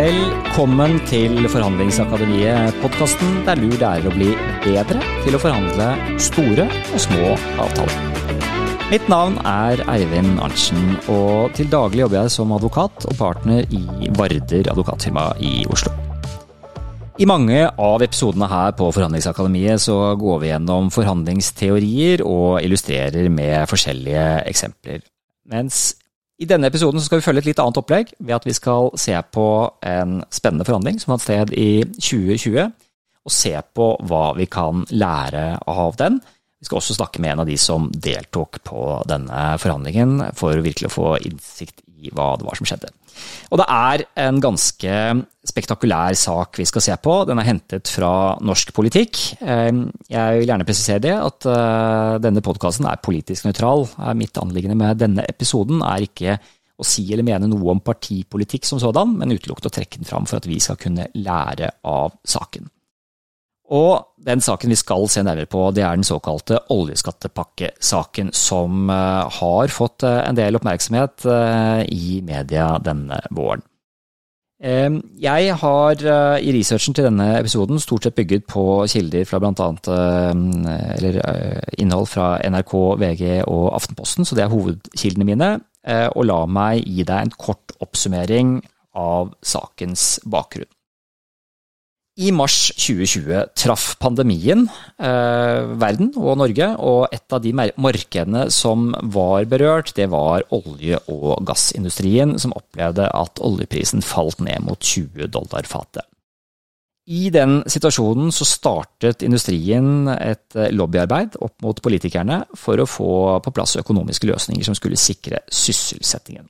Velkommen til Forhandlingsakademiet, podkasten der du lærer å bli bedre til å forhandle store og små avtaler. Mitt navn er Eivind Arntzen, og til daglig jobber jeg som advokat og partner i Varder advokatfirma i Oslo. I mange av episodene her på Forhandlingsakademiet så går vi gjennom forhandlingsteorier og illustrerer med forskjellige eksempler. Mens i denne episoden skal vi følge et litt annet opplegg ved at vi skal se på en spennende forhandling som fant sted i 2020, og se på hva vi kan lære av den. Vi skal også snakke med en av de som deltok på denne forhandlingen, for virkelig å få innsikt hva det var som skjedde. Og det er en ganske spektakulær sak vi skal se på. Den er hentet fra norsk politikk. Eh, jeg vil gjerne presisere det, at eh, denne podkasten er politisk nøytral. Mitt anliggende med denne episoden er ikke å si eller mene noe om partipolitikk som sådan, men utelukkende å trekke den fram for at vi skal kunne lære av saken. Og den saken vi skal se nærmere på, det er den såkalte oljeskattepakkesaken, som eh, har fått eh, en del oppmerksomhet eh, i media denne våren. Jeg har i researchen til denne episoden stort sett bygget på kilder fra bl.a. eller innhold fra NRK, VG og Aftenposten, så det er hovedkildene mine. Og la meg gi deg en kort oppsummering av sakens bakgrunn. I mars 2020 traff pandemien eh, verden og Norge, og et av de markedene som var berørt, det var olje- og gassindustrien, som opplevde at oljeprisen falt ned mot 20 dollar fatet. I den situasjonen så startet industrien et lobbyarbeid opp mot politikerne for å få på plass økonomiske løsninger som skulle sikre sysselsettingen.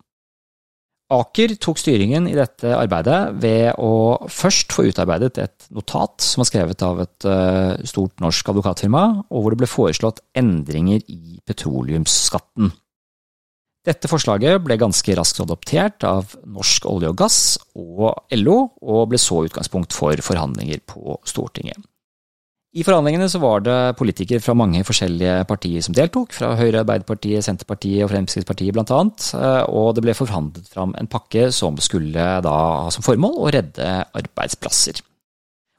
Aker tok styringen i dette arbeidet ved å først få utarbeidet et notat som var skrevet av et eh, stort norsk advokatfirma, og hvor det ble foreslått endringer i petroleumsskatten. Dette forslaget ble ganske raskt adoptert av Norsk olje og gass og LO, og ble så utgangspunkt for forhandlinger på Stortinget. I forhandlingene så var det politikere fra mange forskjellige partier som deltok, fra Høyre, Arbeiderpartiet, Senterpartiet og Fremskrittspartiet blant annet, eh, og det ble forhandlet fram en pakke som skulle da ha som formål å redde arbeidsplasser.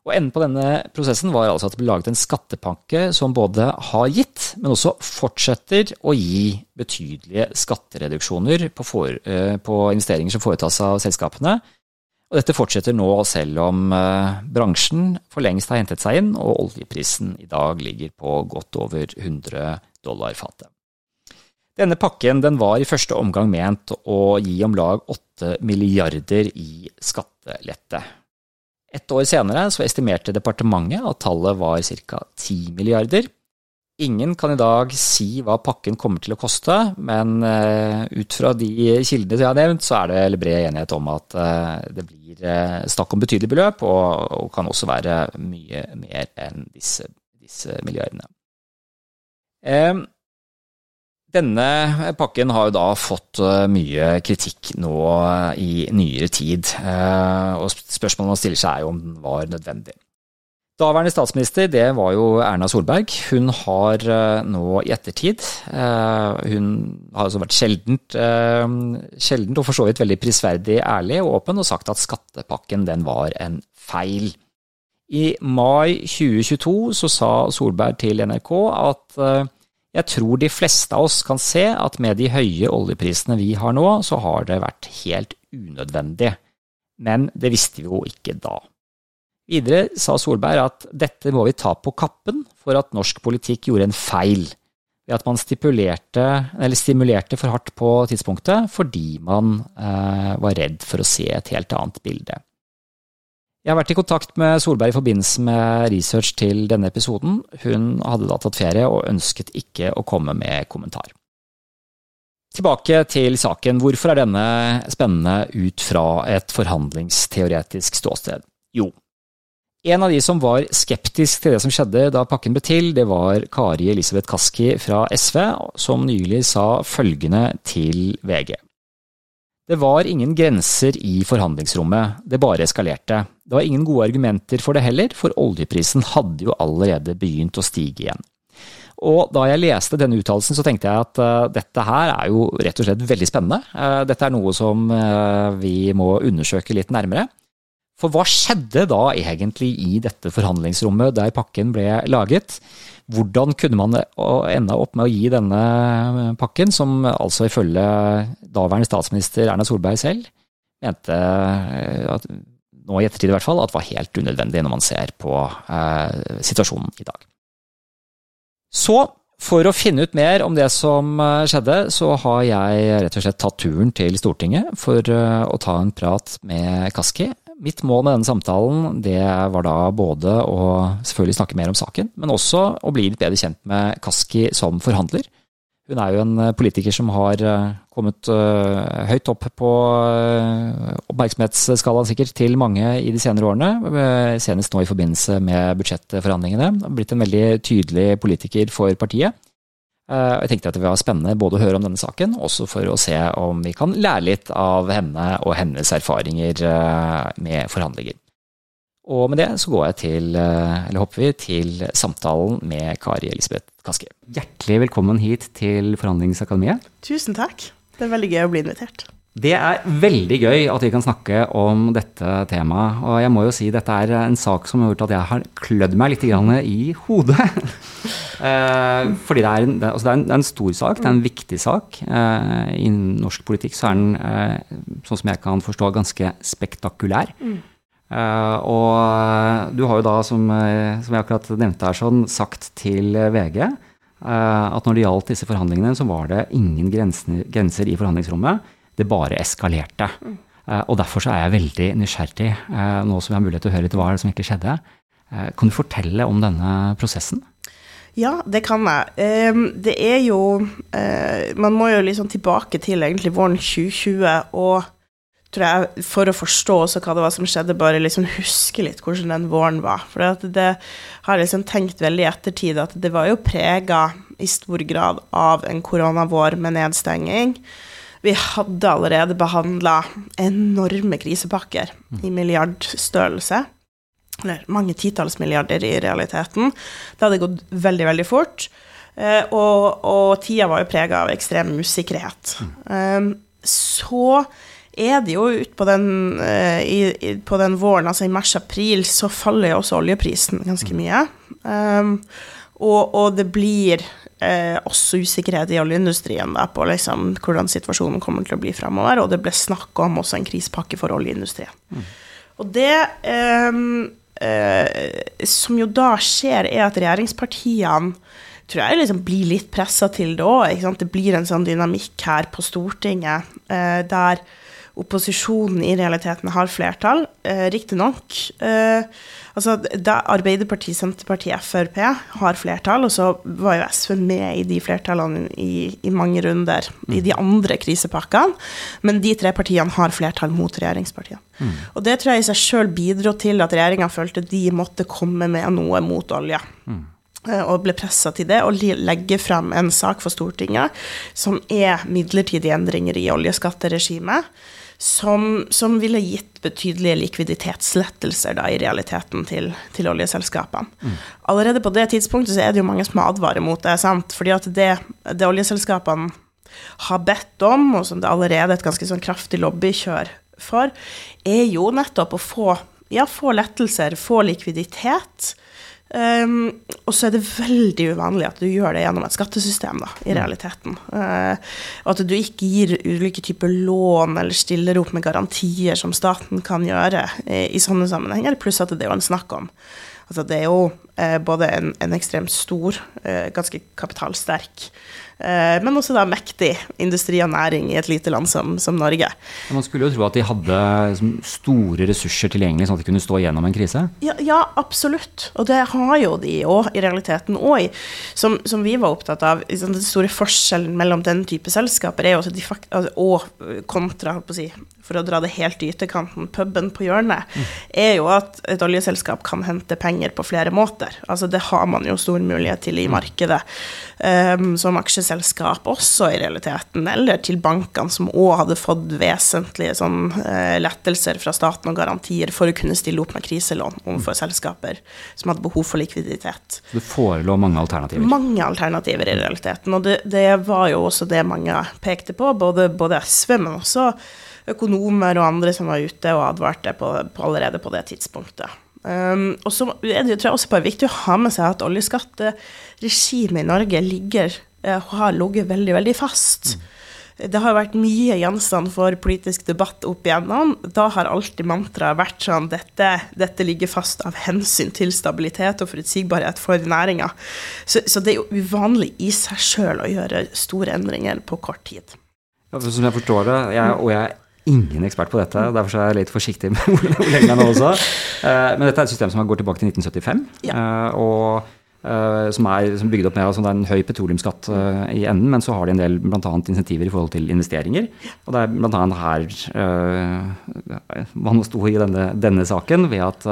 Og Enden på denne prosessen var altså at det ble laget en skattepakke som både har gitt, men også fortsetter å gi betydelige skattereduksjoner på, for, eh, på investeringer som foretas av selskapene, og dette fortsetter nå selv om eh, bransjen for lengst har hentet seg inn, og oljeprisen i dag ligger på godt over 100 dollar fatet. Denne pakken den var i første omgang ment å gi om lag 8 milliarder i skattelette. Et år senere så estimerte departementet at tallet var ca. 10 milliarder, Ingen kan i dag si hva pakken kommer til å koste, men uh, ut fra de kildene jeg har nevnt, så er det bred enighet om at uh, det blir uh, snakk om betydelige beløp, og, og, kan også være mye mer enn disse, disse milliardene. denne pakken har jo da fått mye kritikk nå i nyere tid, og spørsmålet man stiller seg er jo om den var nødvendig. Daværende statsminister det var jo Erna Solberg. Hun har eh, nå i ettertid eh, Hun har altså vært sjeldent, eh, sjeldent og for så vidt veldig prisverdig ærlig og åpen og sagt at skattepakken den var en feil. I mai 2022 så sa Solberg til NRK at jeg tror de fleste av oss kan se at med de høye oljeprisene vi har nå, så har det vært helt unødvendig. Men det visste vi jo ikke da. Videre sa Solberg at dette må vi ta på kappen for at norsk politikk gjorde en feil ved at man stimulerte for hardt på tidspunktet fordi man eh, var redd for å se et helt annet bilde. Jeg har vært i kontakt med Solberg i forbindelse med research til denne episoden. Hun hadde da tatt ferie og ønsket ikke å komme med kommentar. Tilbake til saken. Hvorfor er denne spennende ut fra et forhandlingsteoretisk ståsted? Jo, en av de som var skeptisk til det som skjedde da pakken ble til, det var Kari Elisabeth Kaski fra SV, som nylig sa følgende til VG. Det var ingen grenser i forhandlingsrommet, det bare eskalerte. Det var ingen gode argumenter for det heller, for oljeprisen hadde jo allerede begynt å stige igjen. Og da jeg leste denne uttalelsen, så tenkte jeg at uh, dette her er jo rett og slett veldig spennende. Uh, dette er noe som uh, vi må undersøke litt nærmere. For hva skjedde da egentlig i dette forhandlingsrommet der pakken ble laget? Hvordan kunne man ende opp med å gi denne pakken, som altså ifølge daværende statsminister Erna Solberg selv mente at nå i ettertid i hvert fall, at var helt unødvendig når man ser på eh, situasjonen i dag. Så for å finne ut mer om det som eh, skjedde, så har jeg rett og slett tatt turen til Stortinget for eh, å ta en prat med Kaski. Mitt mål med denne samtalen det var da både å selvfølgelig snakke mer om saken, men også å bli litt bedre kjent med Kaski som forhandler. Hun er jo en eh, politiker som har kommet høyt opp på oppmerksomhetsskalaen sikkert til mange i de senere årene, senest nå i forbindelse med budsjettforhandlingene. Blitt en veldig tydelig politiker for partiet. Jeg tenkte at det var spennende både å høre om denne saken, også for å se om vi kan lære litt av henne og hennes erfaringer med forhandlinger. Og med det så går jeg til, eller hopper vi til samtalen med Kari Elisabeth Kaski. Hjertelig velkommen hit til Forhandlingsakademiet. Tusen takk. Det er veldig gøy å bli invitert. Det er veldig gøy at vi kan snakke om dette temaet. Og jeg må jo si dette er en sak som har gjort at jeg har klødd meg litt i hodet. eh, fordi det er, en, altså det, er en, det er, en, stor sak, det er en viktig sak. Eh, I norsk politikk så er den, eh, sånn som jeg kan forstå, ganske spektakulær. Mm. Og du har jo da, som, som, jeg akkurat nevnte her, sånn, sagt til VG at når det gjaldt disse forhandlingene, så var det ingen grenser, grenser i forhandlingsrommet det bare eskalerte. Mm. Og derfor så er jeg veldig nysgjerrig, eh, nå som jeg har mulighet til å høre litt hva som ikke skjedde. Eh, kan du fortelle om denne prosessen? Ja, det kan jeg. Det er jo Man må jo liksom tilbake til egentlig våren 2020 og tror jeg, for å forstå også hva det var som skjedde, bare liksom huske litt hvordan den våren var. For det har jeg liksom tenkt veldig i ettertid at det var jo prega i stor grad av en koronavår med nedstenging. Vi hadde allerede behandla enorme krisepakker i milliardstørrelse. Eller mange titalls milliarder i realiteten. Det hadde gått veldig, veldig fort. Uh, og, og, tida var jo prega av ekstrem usikkerhet. Um, så er det jo utpå den, i, på den våren, altså i mars-april, så faller jo også oljeprisen ganske mye. Um, og, og, det blir eh, også usikkerhet i oljeindustrien da, på liksom, hvordan situasjonen kommer til å bli framover. Og det ble snakk om også en krisepakke for oljeindustrien. Mm. Og det eh, eh, som jo da skjer, er at regjeringspartiene tror jeg liksom blir litt pressa til det òg. Det blir en sånn dynamikk her på Stortinget eh, der opposisjonen i realiteten har flertall. Eh, Riktignok. Eh, altså, da Arbeiderpartiet, Senterpartiet, Frp har flertall, og så var jo SV med i de flertallene i, i mange runder i de andre krisepakkene, men de tre partiene har flertall mot regjeringspartiene. Mm. Og det tror jeg i seg sjøl bidro til at regjeringa følte de måtte komme med noe mot olje. Mm eh, og ble pressa til det, og legge fram en sak for Stortinget som er midlertidige endringer i oljeskatteregimet som, som, ville gitt betydelige likviditetslettelser da, i realiteten til, til oljeselskapene. Mm. Allerede på det tidspunktet så er det jo mange som advarer mot det. sant? Fordi at det, det oljeselskapene har bedt om, og som det allerede er et ganske sånn kraftig lobbykjør for, er jo nettopp å få, ja, få lettelser, få likviditet Um, og så er det veldig uvanlig at du gjør det gjennom et skattesystem, da, i mm. realiteten. Uh, og at du ikke gir ulike typer lån eller stiller opp med garantier som staten kan gjøre i, i sånne sammenhenger, pluss at det er jo en snakk om. Altså det er jo uh, både en, en, ekstremt stor, uh, ganske kapitalsterk Eh, men også da mektig industri og næring i et lite land som, som Norge. Man skulle jo tro at de hadde liksom, store ressurser tilgjengelig, sånn at de kunne stå gjennom en krise? Ja, ja absolutt. Og det har jo de òg, i realiteten. òg. som, som, vi var opptatt av, den store forskjellen mellom den type selskaper er jo også de altså, og kontra, på å si, for å dra det helt i ytterkanten, puben på hjørnet, mm. er jo at et oljeselskap kan hente penger på flere måter. Altså det har man jo stor mulighet til i mm. markedet, um, som aksjeselskap også i realiteten, eller til bankene som òg hadde fått vesentlige sånn, uh, lettelser fra staten og garantier for å kunne stille opp med kriselån overfor mm. selskaper som hadde behov for likviditet. Det forelå mange alternativer? Mange alternativer i realiteten, og det, det var jo også det mange pekte på, både, både SV, men også økonomer og andre som var ute og advarte på, på allerede på det tidspunktet. Um, og så er det tror jeg også bare viktig å ha med seg at oljeskatteregimet i Norge ligger, uh, har ligget veldig, veldig fast. Mm. Det har vært mye gjenstand for politisk debatt opp igjennom. Da har alltid mantraet vært sånn dette, dette ligger fast av hensyn til stabilitet og forutsigbarhet for næringa. Så, så, det er jo uvanlig i seg sjøl å gjøre store endringer på kort tid. Ja, som jeg forstår det, jeg, og jeg er ingen ekspert på dette, derfor er jeg litt forsiktig med hvor lenge nå også. Eh, men dette er et system som har gått tilbake til 1975. Ja. Eh, og Uh, som er som bygd opp med altså det er en høy petroleumsskatt uh, i enden, men så har de en del blant annet insentiver i forhold til investeringer. Og det er bl.a. her uh, man sto i denne, denne, saken, ved at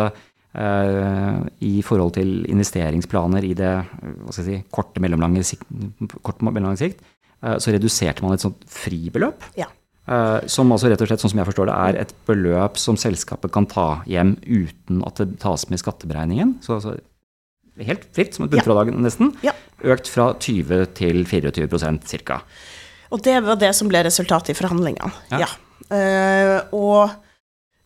i forhold til investeringsplaner i det hva skal jeg si, korte, mellomlange sikt, kort, mellomlange sikt, så reduserte man et sånt fribeløp. Ja. Som altså rett og slett, sånn som jeg forstår det, er et beløp som selskapet kan ta hjem uten at det tas med i skatteberegningen. Så, altså helt fritt, som et bunnfradrag nesten, ja. økt fra 20 til 24% ca. Og det var det som ble resultatet i forhandlingene, ja. ja. Uh, og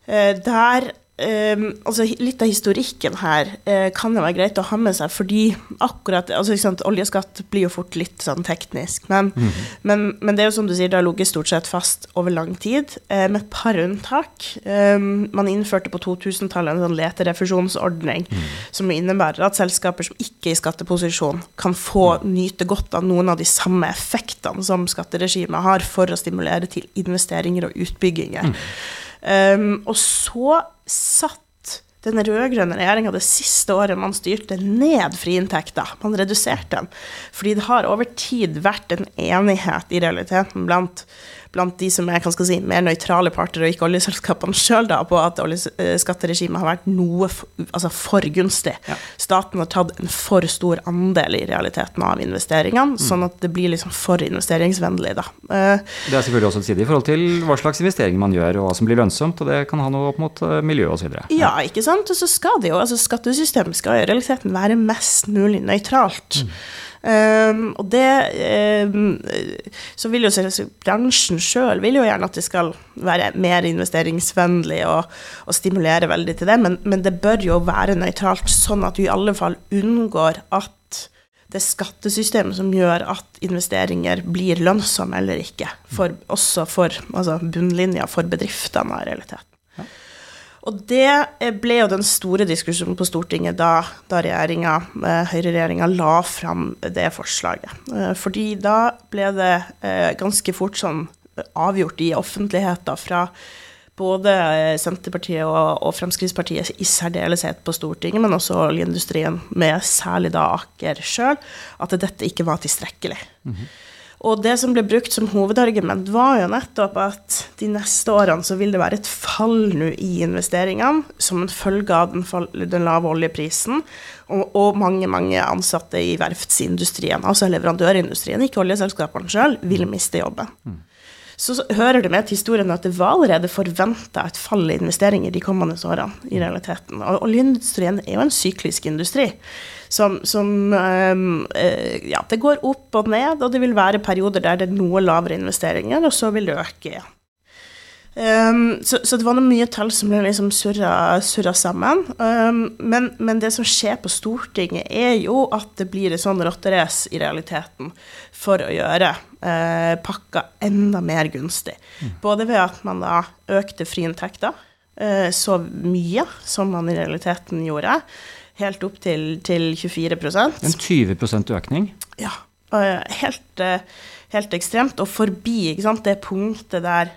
uh, der Um, altså litt av historikken her uh, kan det være greit å ha med seg, fordi akkurat altså sant, Oljeskatt blir jo fort litt sånn teknisk, men, mm men, men, det er jo som du sier, det har ligget stort sett fast over lang tid, uh, med et par unntak. Um, man innførte på 2000-tallet en sånn leterefusjonsordning mm. som innebærer at selskaper som ikke er i skatteposisjon, kan få mm. nyte godt av noen av de samme effektene som skatteregimet har for å stimulere til investeringer og utbygginger. Um, og så satt den rød-grønne regjeringa det siste året man styrte, ned friinntekter. Man reduserte dem. Fordi det har over tid vært en enighet i realiteten blant blant de som er si, mer nøytrale parter, og ikke oljeselskapene sjøl, på at oljeskatteregimet har vært noe for, altså for gunstig. Ja. Staten har tatt en for stor andel i realiteten av investeringene, mm. sånn at det blir liksom for investeringsvennlig. Da. Uh, det er selvfølgelig også en side i forhold til hva slags investeringer man gjør, og hva som blir lønnsomt, og det kan ha noe opp mot uh, miljø osv. Ja. ja, ikke sant. Og så skal det jo, altså Skattesystemet skal i realiteten være mest mulig nøytralt. Mm. Um, og det um, Så vil jo bransjen sjøl vil jo gjerne at det skal være mer investeringsvennlig og, og stimulere veldig til det, men, men, det bør jo være nøytralt, sånn at du i alle fall unngår at det skattesystemet som gjør at investeringer blir lønnsomme eller ikke, for, også for altså bunnlinja for bedriftene i realiteten. Og det eh, ble jo den store diskusjonen på Stortinget da, da regjeringa, eh, høyreregjeringa la fram det forslaget. Eh, fordi da ble det ganske fort sånn avgjort i offentligheten fra både Senterpartiet og, Fremskrittspartiet i særdeleshet på Stortinget, men også oljeindustrien, med særlig da Aker sjøl, at dette ikke var tilstrekkelig. Mm -hmm. Og det som ble brukt som hovedargument, var jo nettopp at de neste årene så vil det være et fall nå i investeringene som en følge av den, fall, den lave oljeprisen og, og, mange mange ansatte i verftsindustrien, altså leverandørindustrien, ikke oljeselskapene sjøl, vil miste jobben. Mm. Så, så hører det med til historien at det var allerede forventa et fall i investeringer de kommende årene, i realiteten. Og oljeindustrien er jo en syklisk industri som, som eh, Ja, det går opp og ned, og det vil være perioder der det er noe lavere investeringer, og så vil det øke igjen. Um, så, så, det var noe mye tall som ble liksom surra, surra sammen. Um, men, men, det som skjer på Stortinget, er jo at det blir et sånn rotterace i realiteten for å gjøre uh, pakka enda mer gunstig. Mm. Både ved at man da økte friinntekter uh, så mye som man i realiteten gjorde helt opp til, til 24 En 20 økning? Ja. Helt, eh, helt ekstremt. Og forbi det punktet der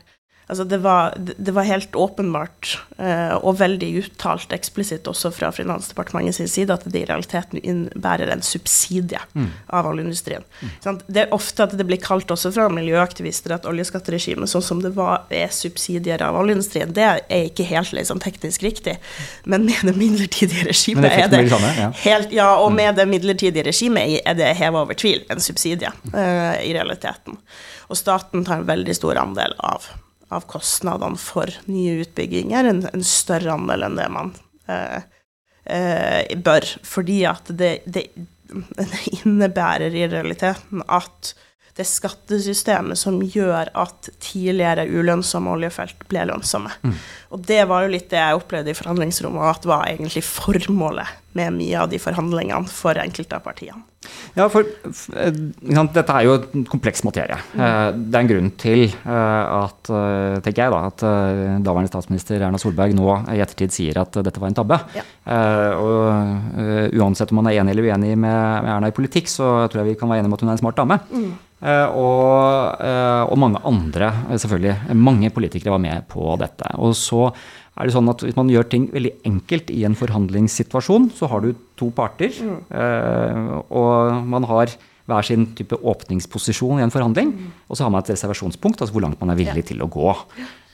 Altså det, var, det, var, helt åpenbart, eh, og veldig uttalt eksplisitt også fra Finansdepartementet sin side, at det i realiteten innebærer en subsidie mm. av oljeindustrien. Mm. Det er ofte at det blir kalt også fra miljøaktivister at oljeskatteregimet, sånn som det var, er subsidier av oljeindustrien. Det er ikke helt liksom, teknisk riktig, men med det midlertidige regimet er det samme, ja. helt Ja, og mm. med det midlertidige regimet er det heva over tvil en subsidie eh, i realiteten. Og staten tar en veldig stor andel av av kostnadene for nye utbygginger, en, en større andel enn det man eh, eh, bør. Fordi at det, det, det, innebærer i realiteten at det skattesystemet som gjør at tidligere ulønnsomme oljefelt ble lønnsomme. Mm. Og det var jo litt det jeg opplevde i forhandlingsrommet, at var egentlig formålet med mye av de forhandlingene for enkelte av partiene. Ja, for sant, dette er jo en kompleks materie. Mm. Eh, det er en grunn til eh, at tenker jeg da, at daværende statsminister Erna Solberg nå i ettertid sier at dette var en tabbe. Ja. Og uansett om man er enig eller uenig med Erna i politikk, så tror jeg vi kan være enige om at hun er en smart dame. Mm. Og, og, mange andre, selvfølgelig. Mange politikere var med på dette. Og så er det sånn at Hvis man gjør ting veldig enkelt i en forhandlingssituasjon, så har du to parter. Mm. Eh, og man har hver sin type åpningsposisjon i en forhandling. Mm. Og så har man et reservasjonspunkt, altså hvor langt man er villig ja. til å gå.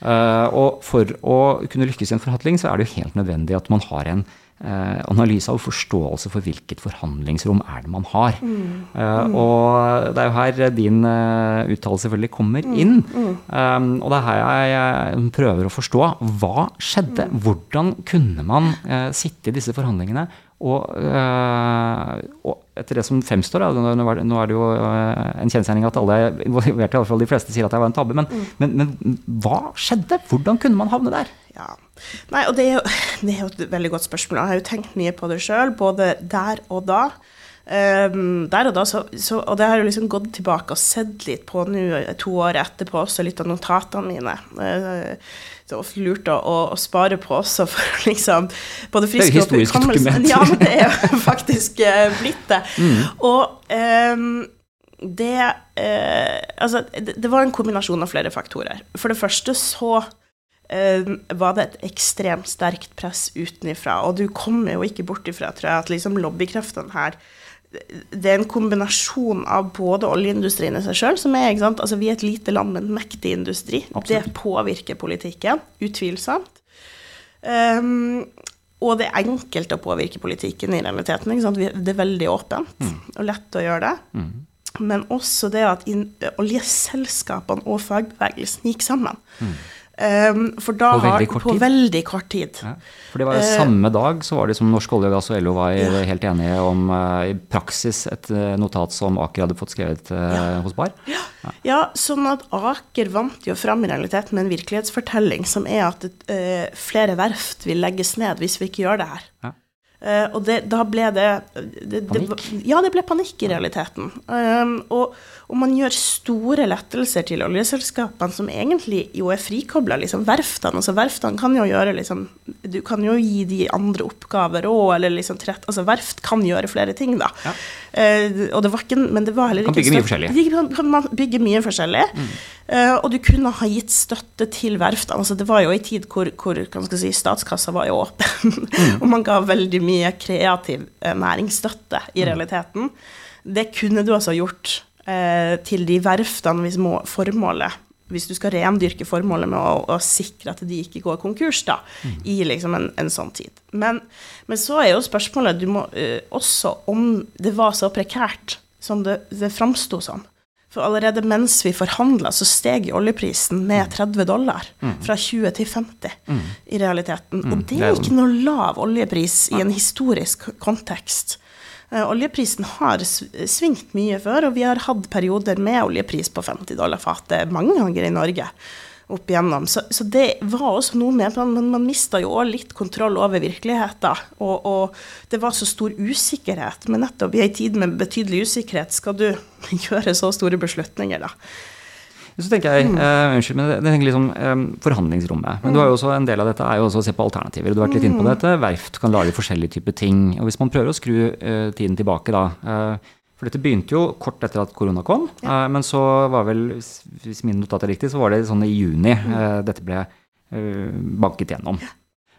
Eh, og for å kunne lykkes i en forhandling, så er det jo helt nødvendig at man har en Eh, analyse av forståelse for hvilket forhandlingsrom er det man har. Mm. Uh, og det er jo her din uh, uttalelse selvfølgelig kommer mm. inn. Mm. Um, og det er her jeg, prøver å forstå hva skjedde. Mm. Hvordan kunne man uh, sitte i disse forhandlingene og, og, etter det som fremstår, da, nå, nå er det jo en kjensgjerning at alle involverte, i hvert fall de fleste, sier at det var en tabbe, men, mm. men, men hva skjedde? Hvordan kunne man havne der? Ja. Nei, og det er, jo, det er, jo, et veldig godt spørsmål. Jeg har jo tenkt mye på det sjøl, både der og da. Um, der og da, så, så, og det har jeg liksom gått tilbake og sett litt på nå to år etterpå, også litt av notatene mine. Uh, så lurt å, å, spare på også for liksom både friske Det er jo historisk dokument. Ja, men det er jo faktisk uh, blitt det. Mm. Og um, det uh, Altså, det, det var en kombinasjon av flere faktorer. For det første så var det et ekstremt sterkt press utenifra. Og du kommer jo ikke bort ifra, tror jeg, at liksom lobbykreftene her det er en kombinasjon av både oljeindustrien i seg sjøl, som er ikke sant? Altså, Vi er et lite land med en mektig industri. Absolutt. Det påvirker politikken, utvilsomt. Um, og det er enkelt å påvirke politikken i realiteten. Ikke sant? Det er veldig åpent mm. og lett å gjøre det. Mm. Men også det at oljeselskapene og fagbevegelsen gikk sammen. Mm. Um, for da på veldig kort på tid? Veldig kort tid. Ja, for det var jo uh, Samme dag så var det som Norsk olje gass og LO var ja. helt enige om uh, i praksis et uh, notat som Aker hadde fått skrevet ja. hos Bar. Ja. sånn at Aker vant jo fram i realiteten med en virkelighetsfortelling som er at flere verft vil legges ned hvis vi ikke gjør det her. Og det, da ble det, det, det, Ja, det ble panikk i realiteten. Um, og, og, man gjør store lettelser til oljeselskapene som egentlig jo er frikobla liksom verftene. Altså verftene kan jo gjøre liksom Du kan jo gi de andre oppgaver òg, eller liksom trett, Altså verft kan gjøre flere ting, da. Ja. Uh, og det var ikke Men det var heller ikke Kan bygge mye forskjellig. De kan, kan bygge mye forskjellig. Mm. Uh, og du kunne ha gitt støtte til verftene. Altså det var jo en tid hvor, hvor si, statskassa var jo åpen, mm. og man ga veldig mye mye kreativ uh, næringsstøtte i mm. realiteten. Det kunne du altså gjort eh, til de verftene hvis må, formålet hvis du skal rendyrke formålet med å, å, sikre at de ikke går konkurs, da, mm. i liksom en, en, sånn tid. Men, men, så er jo spørsmålet du må, uh, også om det var så prekært som det, det framsto som. For allerede mens vi forhandla, så steg oljeprisen med 30 mm. dollar. Mm. Fra 20 til 50 mm. i realiteten. Og det er ikke noe lav oljepris i en historisk kontekst. Uh, oljeprisen har svingt mye før, og vi har hatt perioder med oljepris på 50 dollar fatet mange ganger i Norge opp igjennom. Så, så, det var også noe med Men man, man mista jo òg litt kontroll over virkeligheten. Og, og, det var så stor usikkerhet. Men nettopp i ei tid med betydelig usikkerhet skal du gjøre så store beslutninger, da. Så tenker jeg, mm. uh, Unnskyld, men det, tenker liksom um, forhandlingsrommet. Men mm. du har jo også en del av dette er jo også å se på alternativer. Du har vært litt inne på mm. dette. Verft kan lage forskjellige typer ting. og Hvis man prøver å skru uh, tiden tilbake, da. Uh, for dette begynte jo kort etter at korona kom. Ja. Eh, men så var vel, hvis min notat er riktig, så var det sånn i juni mm. Eh, dette ble eh, banket gjennom.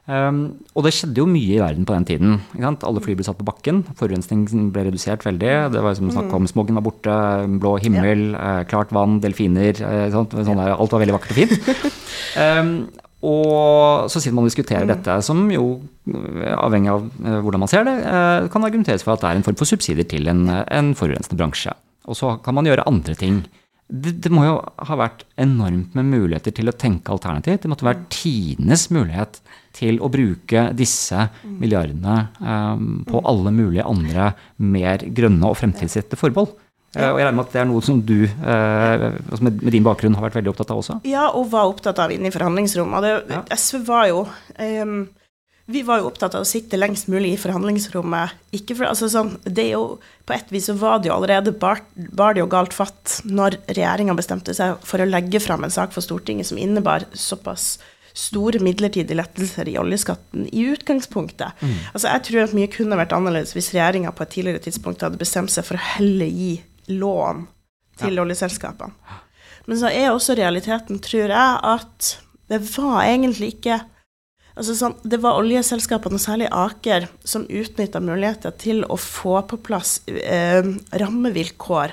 Um, og det skjedde jo mye i verden på den tiden. Alle fly ble satt på bakken. Forurensningen ble redusert veldig. Det var som snakk om mm. Smogen var borte, blå himmel, ja. klart vann, delfiner. Sånt, sånn der, alt var veldig vakkert og fint. um, Og så sitter man og diskuterer mm. dette, som jo, avhengig av eh, hvordan man ser det, eh, kan argumenteres for at det er en form for subsidier til en, en forurensende bransje. Og så kan man gjøre andre ting. Det, det, må jo ha vært enormt med muligheter til å tenke alternativt. Det måtte være mm. tidenes mulighet til å bruke disse mm. milliardene um, på alle mulige andre mer grønne og fremtidsrettede formål. Ja. Og jeg regner med at det er noe som du altså med, med, din bakgrunn har vært veldig opptatt av også? Ja, og var opptatt av inne i forhandlingsrommet. Det, ja. SV var jo um, vi var jo opptatt av å sitte lengst mulig i forhandlingsrommet. Ikke for, altså sånn, det er jo, På et vis så var det jo allerede bar, bar det jo galt fatt når regjeringa bestemte seg for å legge fram en sak for Stortinget som innebar såpass store midlertidige lettelser i oljeskatten i utgangspunktet. Mm. Altså Jeg tror at mye kunne vært annerledes hvis regjeringa på et tidligere tidspunkt hadde bestemt seg for å heller gi lån til ja. oljeselskapene. Men så er også realiteten, tror jeg, at det var egentlig ikke Altså sånn, det var oljeselskapene, og særlig Aker, som utnytta muligheter til å få på plass eh, rammevilkår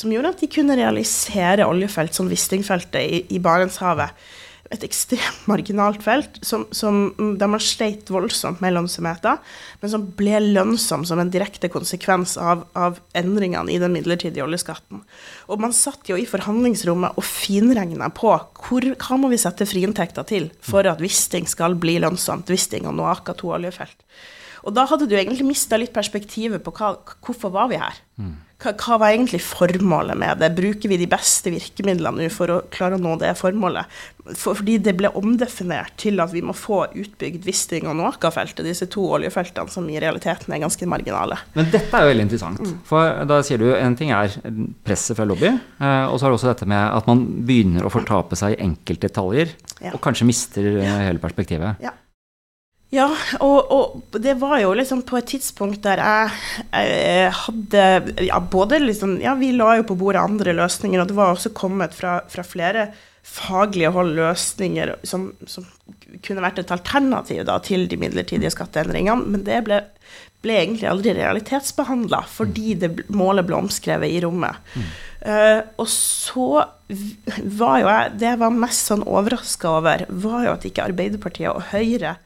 som gjorde at de kunne realisere oljefelt som Wisting-feltet i, i Barentshavet et ekstremt marginalt felt som, som, der man sleit voldsomt med lønnsomheten, men som ble lønnsom som en direkte konsekvens av, av, endringene i den midlertidige oljeskatten. Og man satt jo i forhandlingsrommet og finregna på hvor, hva må vi sette friinntekter til for at Wisting skal bli lønnsomt, Wisting og Noaka, to oljefelt. Og da hadde du egentlig mista litt perspektivet på hva, hvorfor var vi her. Mm. Hva, hva, var egentlig formålet med det? Bruker vi de beste virkemidlene nå for å klare å nå det formålet? For, fordi det ble omdefinert til at vi må få utbygd Wisting og Noaka-feltet, disse to oljefeltene som i realiteten er ganske marginale. Men dette er jo veldig interessant. Mm. For da sier du en ting er presset fra lobby, eh, og så har du også dette med at man begynner å fortape seg i enkeltdetaljer, ja. og kanskje mister ja. hele perspektivet. Ja. Ja, og, og, det var jo liksom på et tidspunkt der jeg, jeg hadde ja, både liksom Ja, vi la jo på bordet andre løsninger, og det var også kommet fra, fra flere faglige hold løsninger som, som, kunne vært et alternativ da, til de midlertidige skatteendringene, men det ble, ble egentlig aldri realitetsbehandla fordi det målet ble omskrevet i rommet. Mm. Uh, og så var jo jeg Det jeg var mest sånn overraska over, var jo at ikke Arbeiderpartiet og Høyre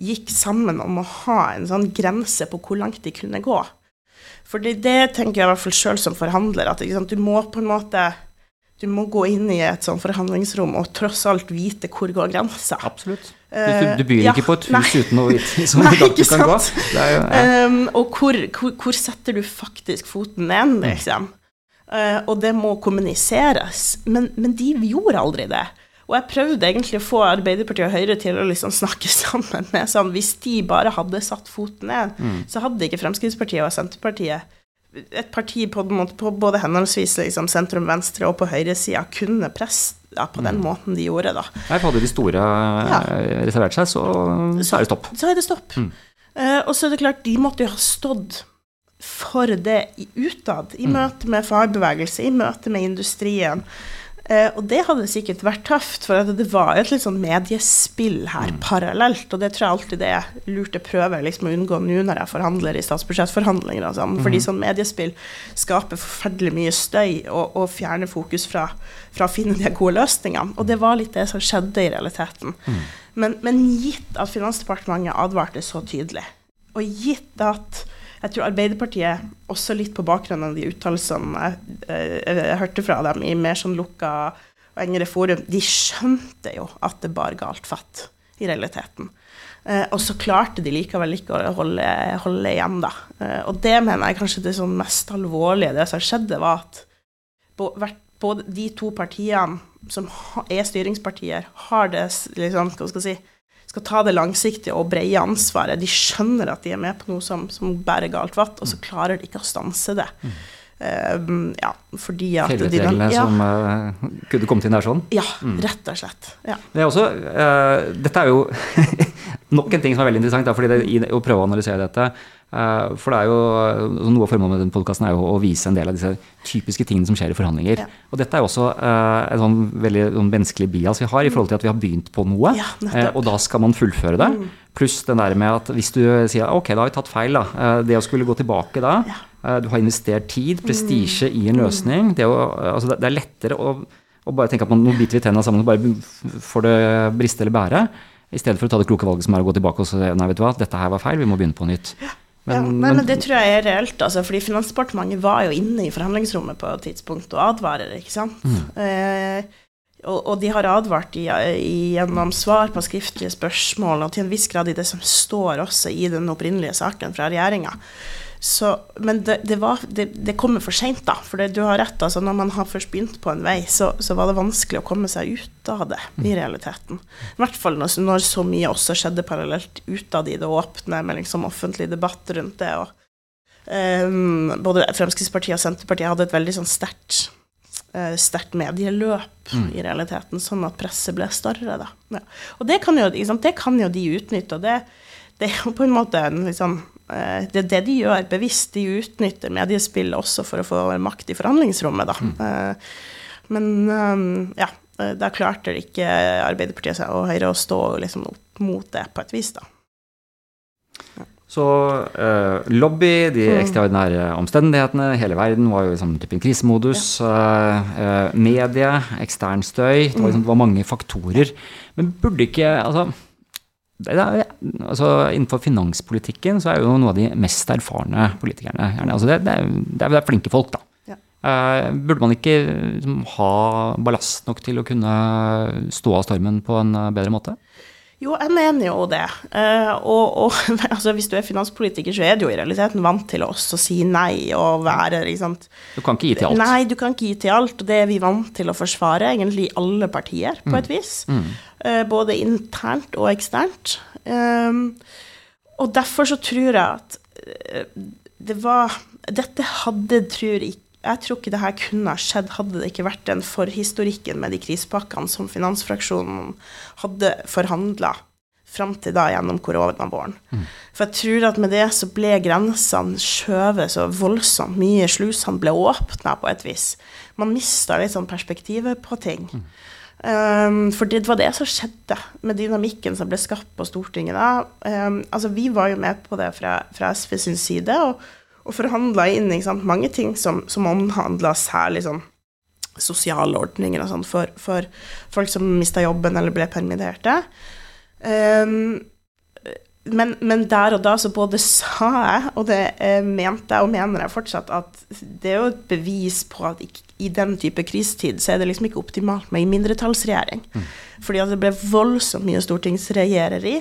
gikk sammen om å ha en sånn grense på hvor langt de kunne gå. Fordi det, tenker jeg i hvert fall sjøl som forhandler, at du må på en måte du må gå inn i et sånt forhandlingsrom og tross alt vite hvor går grensa. Absolutt. Du, du begynner ja, ikke på et hus nei. uten å vite som nei, du kan gå. Jo, ja. um, og hvor, hvor, hvor, setter du faktisk foten ned, mm. liksom? Uh, og det må kommuniseres. Men, men de gjorde aldri det. Og jeg prøvde egentlig å få Arbeiderpartiet og Høyre til å liksom snakke sammen med sånn Hvis de bare hadde satt foten ned, mm. så hadde ikke Fremskrittspartiet og Senterpartiet et parti på, på både henholdsvis liksom sentrum-venstre og på høyresida kunne presse ja, på den mm. måten de gjorde, da. Nei, for hadde de store ja. Eh, reservert seg, så, så, er det stopp. Så er det stopp. Mm. Uh, og så er det klart, de måtte jo ha stått for det utad, i mm. møte med fagbevegelse, i møte med industrien. Eh, og det hadde sikkert vært tøft, for det var et litt sånn mediespill her mm. parallelt. Og det tror jeg alltid det er lurt å prøve liksom, å unngå nå når jeg forhandler i statsbudsjettforhandlinger. Og sånn, fordi mm. sånn mediespill skaper forferdelig mye støy og, og fjerner fokus fra, fra, å finne de gode løsningene. Og det var litt det som skjedde i realiteten. Mm. Men, men gitt at Finansdepartementet advarte så tydelig, og gitt at jeg tror Arbeiderpartiet, også litt på bakgrunn av de uttalelsene jeg, jeg, jeg, hørte fra dem i mer sånn lukka og engere forum, de skjønte jo at det bar galt fatt i realiteten. Eh, og så klarte de likevel ikke å holde, holde igjen, da. Eh, og det mener jeg kanskje det sånn mest alvorlige, det som skjedde, var at både de to partiene som er styringspartier, har det liksom, hva skal jeg si, skal ta det langsiktige og brede ansvaret. De skjønner at de er med på noe som, som bærer galt vatt, og så mm. klarer de ikke å stanse det. Mm. Uh, ja, fordi at Fjellreglene ja. som uh, kunne kommet inn der sånn? Ja, mm. rett og slett. Ja. Det er også, uh, dette er jo nok en ting som er veldig interessant, da, fordi det, i, å prøve å analysere dette for det er jo, altså Noe av formålet med den podkasten er jo å vise en del av disse typiske tingene som skjer i forhandlinger. Ja. Og dette er jo også uh, en sånn veldig sånn menneskelig bias vi har i forhold til at vi har begynt på noe, ja, uh, og da skal man fullføre det. Mm. Pluss den der med at hvis du sier ok, da har vi tatt feil, da. Uh, det å skulle gå tilbake da. Du har investert tid, prestisje, mm. i en løsning. Det, å, altså, det er lettere å, å, bare tenke at man, nå biter vi tenna sammen og bare får det briste eller bære. I stedet for å ta det kloke valget som er å gå tilbake og si nei, vet du hva, dette her var feil, vi må begynne på nytt. Men, ja, nei, men, det tror jeg er reelt, altså, fordi Finansdepartementet var jo inne i forhandlingsrommet på et tidspunkt og advarer, ikke sant. Mm. Eh, og, og, de har advart i, i, gjennom svar på skriftlige spørsmål, og til en viss grad i det som står også i den opprinnelige saken fra regjeringa. Så, men det, det, var, det, det kommer for seint, da. For du har rett. altså Når man har først begynt på en vei, så, så var det vanskelig å komme seg ut av det, i realiteten. I hvert fall når, når så mye også skjedde parallelt ut av i det åpne, med liksom offentlig debatt rundt det. og um, Både Fremskrittspartiet og Senterpartiet hadde et veldig sånn sterkt uh, sterkt medieløp mm. i realiteten, sånn at presset ble større. Da. Ja. Og det kan, jo, det kan, jo, de utnytte. og det, det er jo på en måte liksom, uh, Det er det de gjør bevisst. De utnytter mediespillet også for å få makt i forhandlingsrommet, da. Mm. Uh, men um, ja, da klarte ikke Arbeiderpartiet og Høyre å stå liksom, opp mot det på et vis, da. Så uh, lobby, de mm. ekstraordinære omstendighetene, hele verden var jo liksom typen krisemodus. Ja. Uh, medie, ekstern støy. Det var, liksom, det var, mange faktorer. Men burde ikke altså, er, altså, Innenfor finanspolitikken så er jo noen av de mest erfarne politikerne gjerne, altså det, det, er, det, er, flinke folk, da. Ja. Uh, burde man ikke liksom, ha ballast nok til å kunne stå av stormen på en bedre måte? Jo, jeg mener jo det. Uh, og, og altså, hvis du er finanspolitiker, så er du jo i realiteten vant til også å si nei og være liksom Du kan ikke gi til alt? Nei, du kan ikke gi til alt. Og det er vi vant til å forsvare, egentlig i alle partier, på et mm. vis. Mm. Uh, både internt og eksternt. Um, og derfor så tror jeg at det var Dette hadde, tror jeg jeg tror ikke det her kunne ha skjedd hadde det ikke vært den forhistorikken med de krisepakkene som finansfraksjonen hadde forhandla fram til da gjennom koronavåren. Mm. For jeg tror at med det så ble grensene skjøvet så voldsomt mye. Slusene ble åpna på et vis. Man mista litt sånn perspektivet på ting. Mm. Um, for det var det som skjedde med dynamikken som ble skapt på Stortinget da. Um, altså, vi var jo med på det fra, fra SV sin side. og og forhandla inn sant, mange ting som, som omhandla særlig sånn sosiale ordninger og sånn for, for, folk som mista jobben eller ble permitterte. Um, men, men, der og da så både sa jeg, og det eh, mente jeg og mener jeg fortsatt, at det er jo et bevis på at i, i den type krisetid så er det liksom ikke optimalt med en mindretallsregjering. Mm. Fordi at det ble voldsomt mye stortingsregjereri.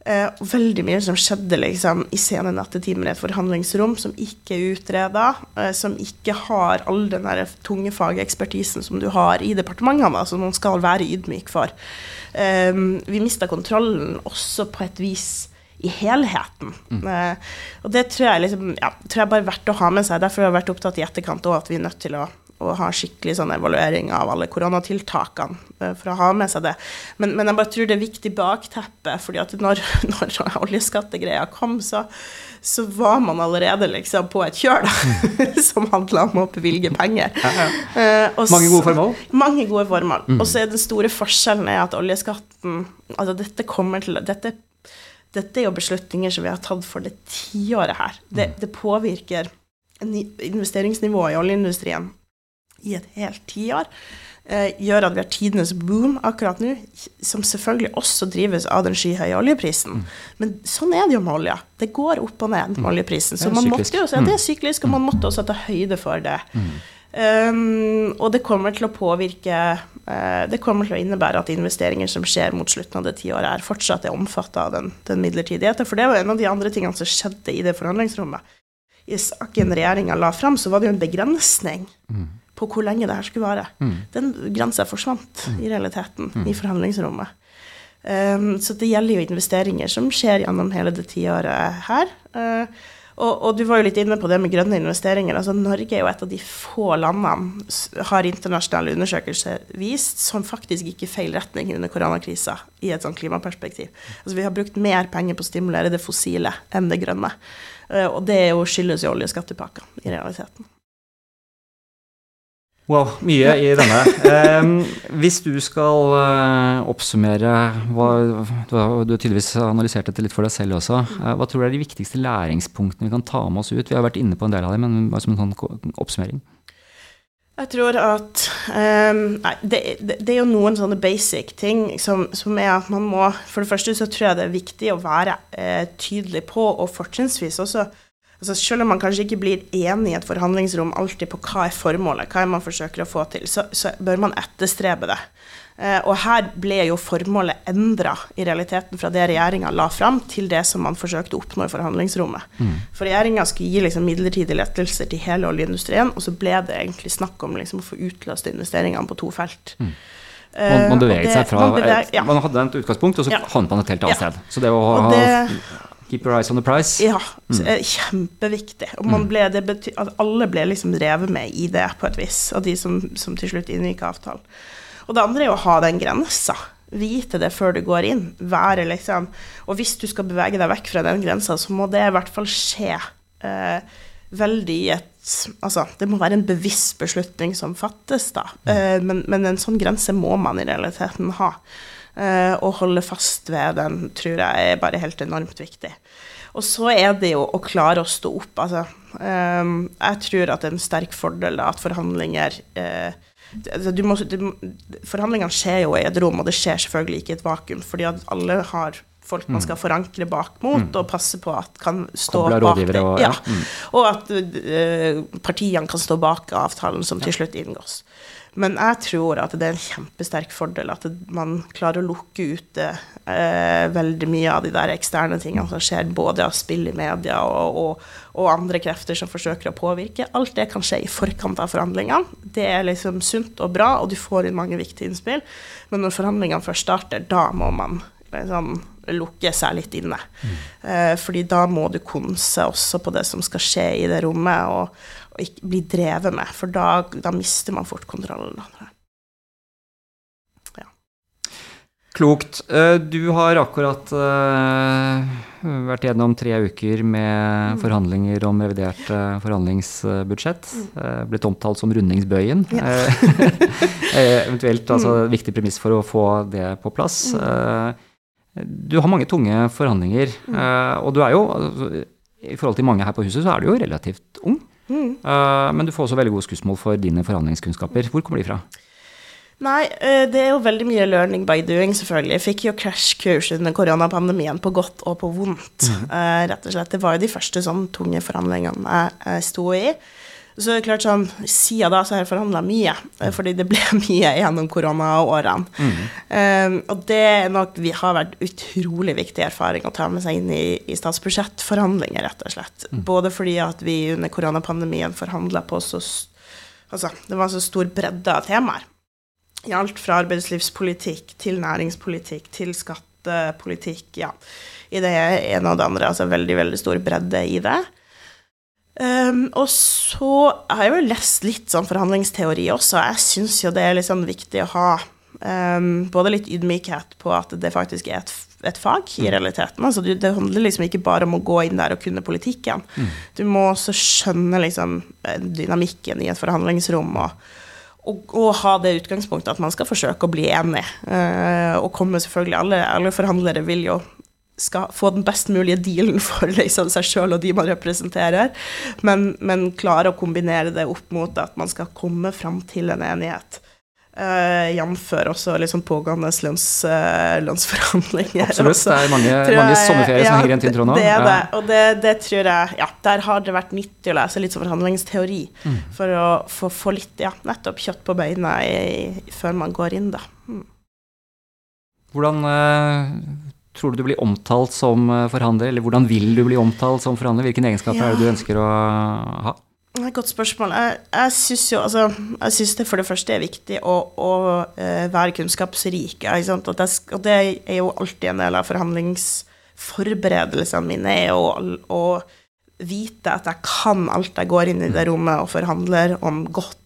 Uh, veldig mye som skjedde liksom, i sene nattetimer i et forhandlingsrom, som ikke er utreda, eh, som ikke har all den tunge fagekspertisen som du har i departementene, som man skal være ydmyk for. Eh, vi mista kontrollen også på et vis i helheten. Mm. Uh, og det tror jeg, liksom, ja, tror jeg bare er verdt å ha med seg. Derfor har jeg vært opptatt i etterkant òg at vi er nødt til å og ha skikkelig sånn evaluering av alle koronatiltakene eh, for å ha med seg det. Men, men jeg bare tror det er viktig bakteppe, fordi at når, når oljeskattegreia kom, så, så, var man allerede liksom på et kjør da, som handla om å bevilge penger. Ja, ja. Uh, mange gode formål? Mange gode formål. Mm. Og så er den store forskjellen er at oljeskatten Altså dette kommer til dette, dette er jo beslutninger som vi har tatt for det tiåret her. Det, mm. det påvirker investeringsnivået i oljeindustrien i et helt tiår, eh, gjør at vi har tidenes boom akkurat nå, som selvfølgelig også drives av den skyhøye oljeprisen. Mm. Men sånn er det jo med olja. Det går opp og ned med mm. oljeprisen. Så man måtte jo, det er mm. syklisk, og man måtte også ta høyde for det. Mm. Um, og det kommer til å påvirke uh, Det kommer til å innebære at investeringer som skjer mot slutten av det tiåret, er fortsatt er omfatta av den, den midlertidigheten. For det var en av de andre tingene som skjedde i det forhandlingsrommet. I saken regjeringa la fram, så var det jo en begrensning. Mm på hvor lenge det her skulle vare. Mm. Den grensa forsvant mm. i realiteten mm. i forhandlingsrommet. Um, så det gjelder jo investeringer som skjer gjennom hele det tiåret her. Uh, og, og, du var jo litt inne på det med grønne investeringer. altså Norge er jo et av de få landene, har internasjonale undersøkelser vist, som faktisk gikk i feil retning under koronakrisa i et sånt klimaperspektiv. Altså Vi har brukt mer penger på å stimulere det fossile enn det grønne. Uh, og det jo skyldes jo oljeskattepakker i realiteten. Wow, mye i denne. Eh, hvis du skal eh, oppsummere hva, Du har tydeligvis analysert dette litt for deg selv også. Eh, hva tror du er de viktigste læringspunktene vi kan ta med oss ut? Vi har vært inne på en del av dem, men bare som en sånn oppsummering. Jeg tror at Nei, det, det, er jo noen sånne basic ting som, som, er at man må For det første så tror jeg det er viktig å være uh, tydelig på, og fortrinnsvis også altså Selv om man kanskje ikke blir enig i et forhandlingsrom alltid på hva er formålet, hva er man forsøker å få til, så, så bør man etterstrebe det. Eh, og her ble jo formålet endra i realiteten fra det regjeringa la fram, til det som man forsøkte å oppnå i forhandlingsrommet. Mm. For regjeringa skulle gi liksom midlertidige lettelser til hele oljeindustrien, og så ble det egentlig snakk om liksom å få utløst investeringene på to felt. Mm. Man, man, beveget det, seg fra man, beveget, ja. man, hadde et utgangspunkt, og så ja. havnet man et helt annet ja. sted. Så det å ha Keep your eyes on the price. Ja, mm. kjempeviktig. Og mm. ble, betyr, alle ble liksom revet med i det på et vis, av de som, som til slutt inngikk avtalen. Og det andre er å ha den grensa. Vite det før du går inn. Være liksom Og hvis du skal bevege deg vekk fra den grensa, så må det i hvert fall skje eh, veldig i et Altså, det må være en bevisst beslutning som fattes, da. Mm. Eh, men, men, en sånn grense må man i realiteten ha. Eh, å holde fast ved den tror jeg er bare helt enormt viktig. Og så er det jo å klare å stå opp. Altså, eh, jeg tror at det er en sterk fordel at forhandlinger eh, Altså, må, du, forhandlingene skjer jo i et rom, og det skjer selvfølgelig ikke i et vakuum, fordi at alle har folk man mm. skal forankre bak mot, mm. og passe på at kan stå bak det. Og, ja. Mm. og at uh, partiene kan stå bak avtalen som til slutt inngås. Men jeg tror at det er en kjempesterk fordel at man klarer å lukke ute eh, veldig mye av de der eksterne tingene som skjer, både av spill i media og, og, og, andre krefter som forsøker å påvirke. Alt det kan skje i forkant av forhandlingene. Det er liksom sunt og bra, og du får inn mange viktige innspill. Men når forhandlingene først starter, da må man liksom lukke seg litt inne. Mm. Eh, fordi da må du konse også på det som skal skje i det rommet. og og ikke bli drevet med, for da, da mister man fort kontrollen. Ja. Klokt. Eh, du har akkurat uh, vært gjennom tre uker med mm. forhandlinger om revidert uh, forhandlingsbudsjett. Mm. Blitt omtalt som rundingsbøyen. Ja. eventuelt altså mm. viktig premiss for å få det på plass. Du har mange tunge forhandlinger, og du er jo altså, i forhold til mange her på huset, så er du jo relativt ung. Mm. Uh, men du får også veldig gode skussmål for dine forhandlingskunnskaper. Hvor kommer de fra? Nei, eh, det er jo veldig mye learning by doing, selvfølgelig. Jeg fikk jo krasjkurs under koronapandemien, på godt og på vondt. Mm. Uh, rett og slett. Det var jo de første sånn tunge forhandlingene jeg, jeg sto i. Så det er klart sånn, Siden da så har jeg forhandla mye, eh, fordi det ble mye gjennom koronaårene. Mm. Um, og det er nok vi har vært utrolig viktig erfaring å ta med seg inn i, i statsbudsjettforhandlinger, rett og slett. Mm. Både fordi at vi under koronapandemien forhandla på så Altså, det var så stor bredde av temaer. I alt fra arbeidslivspolitikk til næringspolitikk til skattepolitikk, ja. I det ene og det andre. Altså veldig, veldig stor bredde i det. Um, og så har jeg jo lest litt sånn forhandlingsteori også. Jeg syns jo det er litt sånn viktig å ha um, både litt ydmykhet på at det faktisk er et, et fag i mm. realiteten. Altså, det handler liksom ikke bare om å gå inn der og kunne politikken. Mm. Du må også skjønne liksom dynamikken i et forhandlingsrom. og og, og, ha det utgangspunktet at man skal forsøke å bli enig. Eh, og komme selvfølgelig alle, alle forhandlere vil jo skal få den best mulige dealen for liksom, seg sjøl og de man representerer, men, men klare å kombinere det opp mot at man skal komme fram til en enighet. Uh, Jf. også liksom pågående lønns, uh, lønnsforhandlinger. Absolutt. Også. Det er mange, mange sommerferier ja, som henger igjen til Trondheim. Det er det. Og det, det, tror jeg Ja, der har det vært nyttig å lese litt som forhandlingsteori. Mm. For å få litt ja, nettopp kjøtt på beina i, før man går inn, da. Mm. Hvordan uh, tror du du blir omtalt som eh, forhandler, eller hvordan vil du bli omtalt som forhandler? Hvilke egenskaper ja. er det du ønsker å ha? Godt spørsmål. Jeg, jeg syns jo altså, jeg synes det for det første er viktig å, å uh, være kunnskapsrik. Og det, og, det, er jo alltid en del av forhandlingsforberedelsene mine, er å, å vite at jeg kan alt jeg går inn i det rommet og forhandler om godt.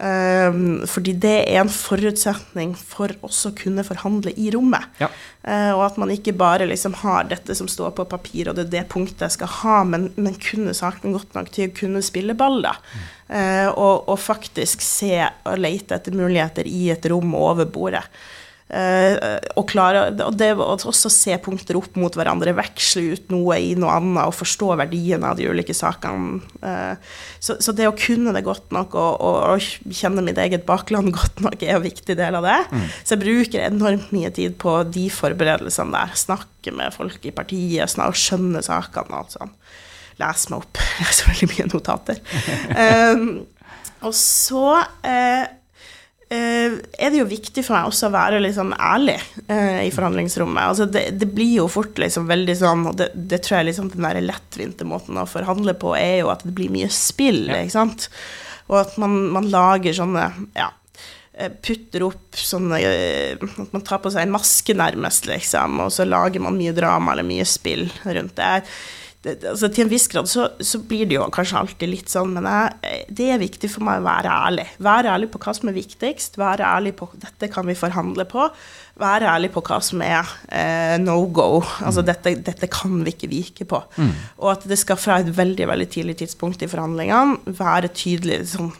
Um, fordi det er en forutsetning for også å kunne forhandle i rommet. Ja. Uh, og at man ikke bare liksom har dette som står på papir, og det er det punktet jeg skal ha, men, men kunne saken godt nok til å kunne spille ball, da. Mm. Uh, og, og, faktisk se og lete etter muligheter i et rom over bordet. Uh, og, klare, og det å også se punkter opp mot hverandre, veksle ut noe i noe annet og forstå verdien av de ulike sakene. Uh, så, så, det å kunne det godt nok og, og, og, kjenne mitt eget bakland godt nok er en viktig del av det. Mm. Så jeg bruker enormt mye tid på de forberedelsene der. Snakke med folk i partiet, og skjønne sakene og alt sånt. lese meg opp. Jeg har så veldig mye notater. um, og så uh, er det jo viktig for meg også å være litt sånn ærlig eh, i forhandlingsrommet. Altså det, det, blir jo fort liksom veldig sånn, og det, det tror jeg liksom den der lettvinte måten å forhandle på er jo at det blir mye spill, ja. ikke sant. Og at man, man lager sånne ja, putter opp sånne At man tar på seg en maske, nærmest, liksom, og så lager man mye drama eller mye spill rundt det det, altså, til en viss grad så, så, blir det jo kanskje alltid litt sånn, men jeg, det er viktig for meg å være ærlig. Være ærlig på hva som er viktigst, være ærlig på dette kan vi forhandle på. Være ærlig på hva som er eh, no go. Altså mm. dette, dette, kan vi ikke vike på. Mm. Og at det skal fra et veldig veldig tidlig tidspunkt i forhandlingene være tydelig sånn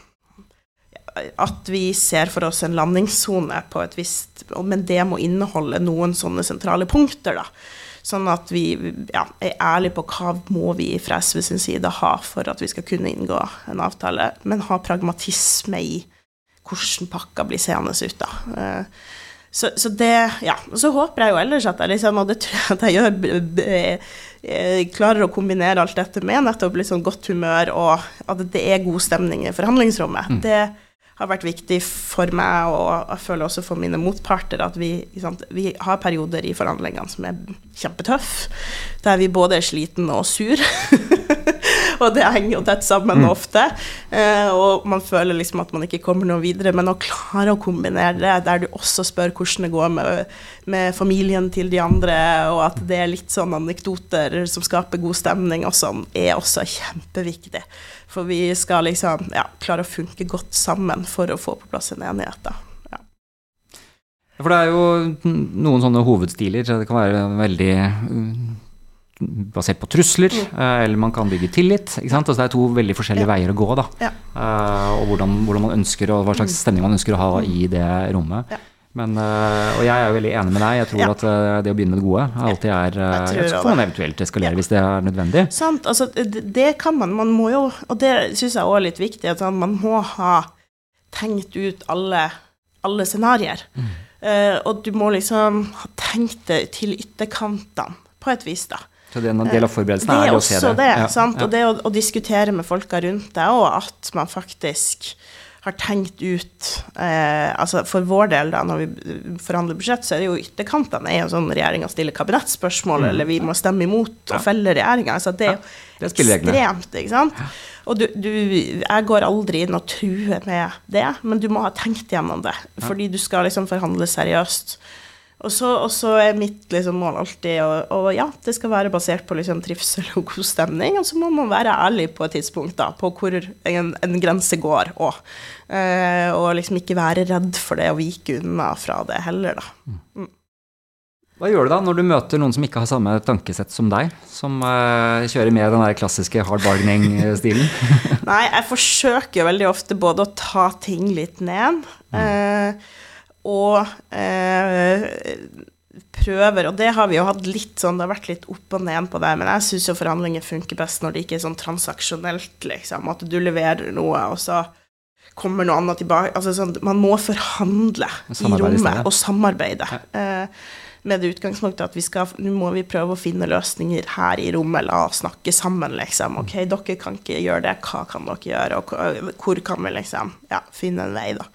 at vi ser for oss en landingssone på et visst Men det må inneholde noen sånne sentrale punkter, da. Sånn at vi ja, er ærlige på hva må vi fra SV sin side ha for at vi skal kunne inngå en avtale, men ha pragmatisme i hvordan pakka blir seende ut, da. Eh, så, så, det Ja. Så håper jeg jo ellers at jeg liksom, og det tror jeg at jeg gjør, jeg klarer å kombinere alt dette med nettopp litt sånn godt humør, og at det er god stemning i forhandlingsrommet. Mm. Det har vært viktig for meg, og jeg føler også for mine motparter, at vi, vi har perioder i forhandlingene som er kjempetøff, der vi både er sliten og sur. og det henger jo tett sammen mm. ofte. Eh, og man føler liksom at man ikke kommer noe videre. Men å klare å kombinere det, der du også spør hvordan det går med, med familien til de andre, og at det er litt sånn anekdoter som skaper god stemning og sånn, er også kjempeviktig. For vi skal liksom ja, klare å funke godt sammen for å få på plass en enighet. da. Ja. For det er jo noen sånne hovedstiler. Det kan være veldig mm, basert på trusler, mm. Eh, eller man kan bygge tillit. ikke sant? Altså det er to veldig forskjellige ja. veier å gå. da. Ja. Uh, og hvordan, hvordan, man ønsker, og hva slags mm. stemning man ønsker å ha i det rommet. Ja. Men, uh, og jeg er jo veldig enig med deg. Jeg tror ja. at uh, det å begynne med det gode alltid er uh, Så får man eventuelt eskalere ja. hvis det er nødvendig. Sant. Altså, det, det, kan man. Man må jo, og det syns jeg òg er litt viktig, at man må ha tenkt ut alle, alle scenarioer. Mm. og du må liksom ha tenkt det til ytterkantene, på et vis, da. Så det er en del av forberedelsene er, er å se det. det ja. sant? Og det å, å, diskutere med folka rundt deg, og at man faktisk har tenkt ut eh, altså For vår del, da, når vi forhandler budsjett, så er det jo ytterkantene er jo sånn regjeringa stiller kabinettspørsmål, mm. eller vi må stemme imot og felle regjeringa. Altså, det er jo ja, ekstremt, ikke sant. Og du, du, jeg går aldri inn og truer med det, men du må ha tenkt gjennom det. Fordi du skal liksom forhandle seriøst. Og så, er mitt liksom, mål alltid å, ja, det skal være basert på liksom, trivsel og god stemning. Og så må man være ærlig på et tidspunkt da, på hvor en, en grense går òg. Eh, og liksom ikke være redd for det og vike unna fra det heller, da. Mm. Hva gjør du da når du møter noen som ikke har samme tankesett som deg? Som uh, kjører med den der klassiske hard bargaining-stilen? Nei, jeg forsøker jo veldig ofte både å ta ting litt ned. Mm. Uh, og eh, prøver, og det har vi jo hatt litt sånn, det har vært litt opp og ned på det, men jeg syns jo forhandlinger funker best når det ikke er sånn transaksjonelt, liksom, at du leverer noe, og så kommer noe annet tilbake. Altså sånn, man må forhandle i rommet og samarbeide. Ja. Eh, med det utgangspunktet at vi skal, nå må vi prøve å finne løsninger her i rommet, la oss snakke sammen, liksom. Ok, dere kan ikke gjøre det, hva kan dere gjøre, og hvor kan vi liksom ja, finne en vei, da.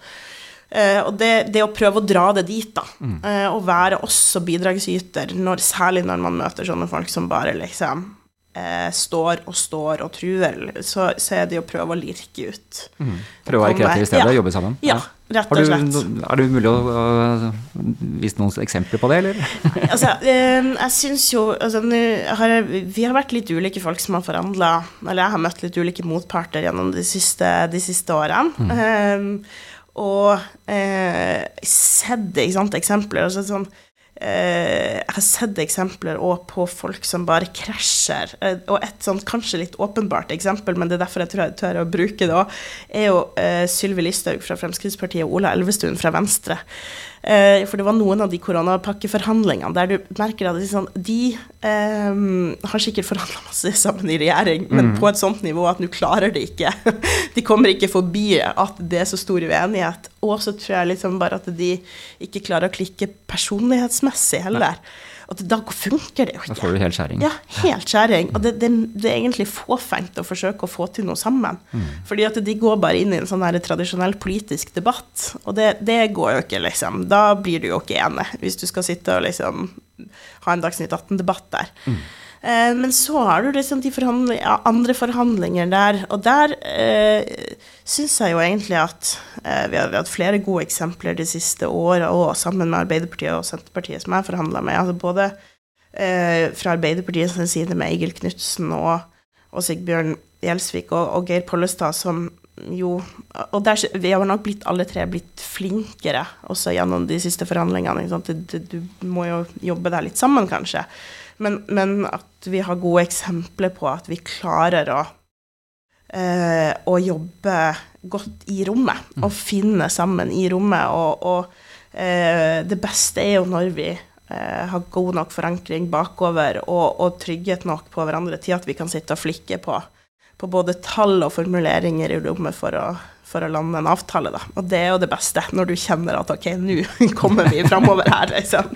Uh, og det, det, å prøve å dra det dit, da, mm. uh, og være også bidragsyter, når, særlig når man møter sånne folk som bare liksom uh, står og står og truer, så, så, er det å prøve å lirke ut. Mm. Prøve å være kreativ i stedet, ja. jobbe sammen? Ja, rett og slett. Du, er det mulig å vise noen eksempler på det, eller? altså, jeg syns jo altså, har jeg, Vi har vært litt ulike folk som har forhandla, eller jeg har møtt litt ulike motparter gjennom de siste, de siste årene. Mm og eh, sett eksempler. Altså sånn, eh, jeg har sett eksempler òg på folk som bare krasjer. Eh, og et sånt kanskje litt åpenbart eksempel, men det er derfor jeg tror tør å bruke det òg, er jo eh, Sylvi Listhaug fra Fremskrittspartiet og Ola Elvestuen fra Venstre. Eh, for det var noen av de koronapakkeforhandlingene der du merker at sånn, de eh, har sikkert forhandla masse sammen i regjering, men mm. på et sånt nivå at nå klarer de ikke. de kommer ikke forbi at det er så stor uenighet. Og så tror jeg liksom bare at de ikke klarer å klikke personlighetsmessig heller. Og da funker det jo ikke. Da får du helt skjæring. Ja, helt skjæring. Og det, det, det, er egentlig fåfengt å forsøke å få til noe sammen. Mm. Fordi at de går bare inn i en sånn her tradisjonell politisk debatt, og det, det, går jo ikke, liksom. Da blir du jo ikke enig, hvis du skal sitte og liksom ha en Dagsnytt 18-debatt der. Mm. Eh, men så har du liksom de forhandling, andre forhandlinger der, og der eh, syns jeg jo egentlig at eh, vi har hatt flere gode eksempler de siste åra, og sammen med Arbeiderpartiet og Senterpartiet, som jeg forhandla med. altså både eh, fra Arbeiderpartiets side med Egil Knutsen og, og Sigbjørn Gjelsvik og, og, Geir Pollestad, som jo Og der, vi har nok blitt alle tre blitt flinkere også gjennom de siste forhandlingene. Du, du, må jo jobbe der litt sammen, kanskje. Men, men, at vi har gode eksempler på at vi klarer å, eh, å jobbe godt i rommet. Mm. Og finne sammen i rommet. Og, og eh, det beste er jo når vi eh, har god nok forankring bakover og, og, trygghet nok på hverandre til at vi kan sitte og flikke på, på både tall og formuleringer i rommet for å for å lande en avtale, da. Og det er jo det beste, når du kjenner at ok, nå kommer vi framover her, liksom.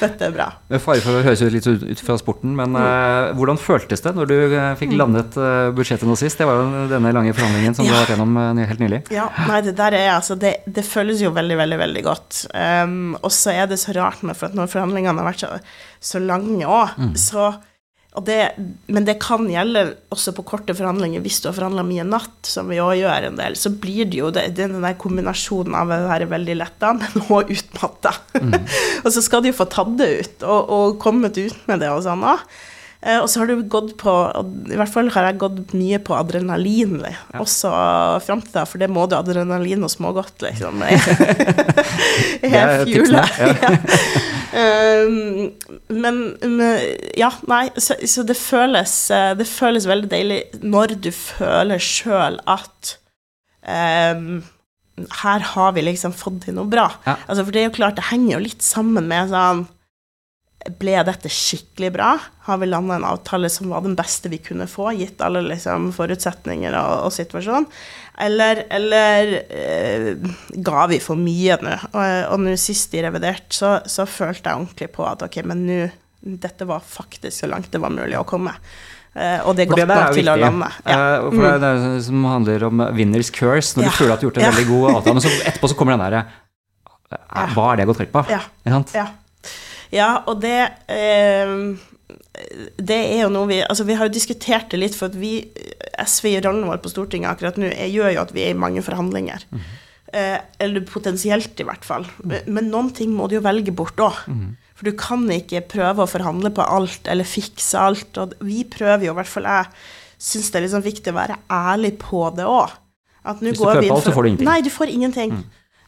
Dette er bra. Med fare for å høres litt ut fra sporten, men uh, hvordan føltes det når du uh, fikk mm. landet uh, budsjettet nå sist? Det var jo denne lange forhandlingen som ja. du har vært gjennom helt nylig. Ja, nei, det der er altså det, det føles jo veldig, veldig, veldig godt. Um, og så er det så rart med, for at når forhandlingene har vært så, så lange òg, mm. så det, men det kan gjelde også på korte forhandlinger. Hvis du har forhandla mye natt, som vi òg gjør en del, så blir det jo det, den der kombinasjonen av å være veldig letta, men òg utmatta. Mm. og så skal de jo få tatt det ut, og, og kommet ut med det og sånn òg. Eh, og så har du gått på I hvert fall har jeg gått mye på adrenalin ja. også fram til da, for det må du adrenalin og smågodt, liksom. Helt fjule. Ja. men, men, ja, nei, så, så, det føles eh, Det føles veldig deilig når du føler sjøl at um, her har vi liksom fått til noe bra. Ja. Altså, for det er jo klart, det henger jo litt sammen med sånn ble dette skikkelig bra? Har vi landa en avtale som var den beste vi kunne få, gitt alle liksom, forutsetninger og, og situasjon? Eller, eller eh, ga vi for mye nå? Og, nå sist i revidert så, så, følte jeg ordentlig på at ok, men nå Dette var faktisk så langt det var mulig å komme. Uh, og det er godt nok til å lande. Ja. Uh, for mm. det er det som handler om winners curse, når ja. du føler at du har gjort en ja. veldig god avtale, men så etterpå så kommer den derre Hva er det jeg har gått glipp av? Ja. Ja, og det eh, det er jo noe vi Altså, vi har jo diskutert det litt, for at vi, SV i rollen vår på Stortinget akkurat nå, gjør jo at vi er i mange forhandlinger. Mm. Eh, eller potensielt, i hvert fall. Mm. Men noen ting må du jo velge bort òg. Mm. For du kan ikke prøve å forhandle på alt eller fikse alt. Og vi prøver jo, i hvert fall jeg syns det er liksom viktig å være ærlig på det òg. Hvis du prøver på alt, så får du ingenting. Nei, du får ingenting.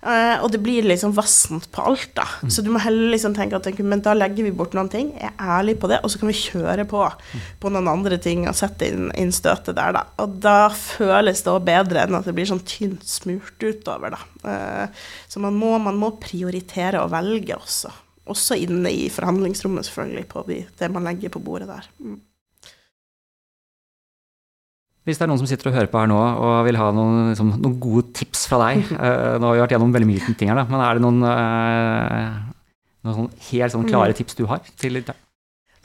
Uh, og det blir liksom vassent på alt, da. Mm. Så du må heller liksom tenke at men da legger vi bort noen ting, er ærlig på det, og så kan vi kjøre på mm. på noen andre ting og sette inn, inn støtet der, da. Og da føles det òg bedre enn at det blir sånn tynt smurt utover, da. Uh, så man må, man må, prioritere og velge også. Også inne i forhandlingsrommet, selvfølgelig, på det man legger på bordet der. Mm. Hvis det er noen som sitter og hører på her nå og vil ha noen, liksom, noen gode tips fra deg uh, Nå har vi vært gjennom veldig mye ting her, da, men er det noen, uh, noen sånn helt sånn klare mm. tips du har til det?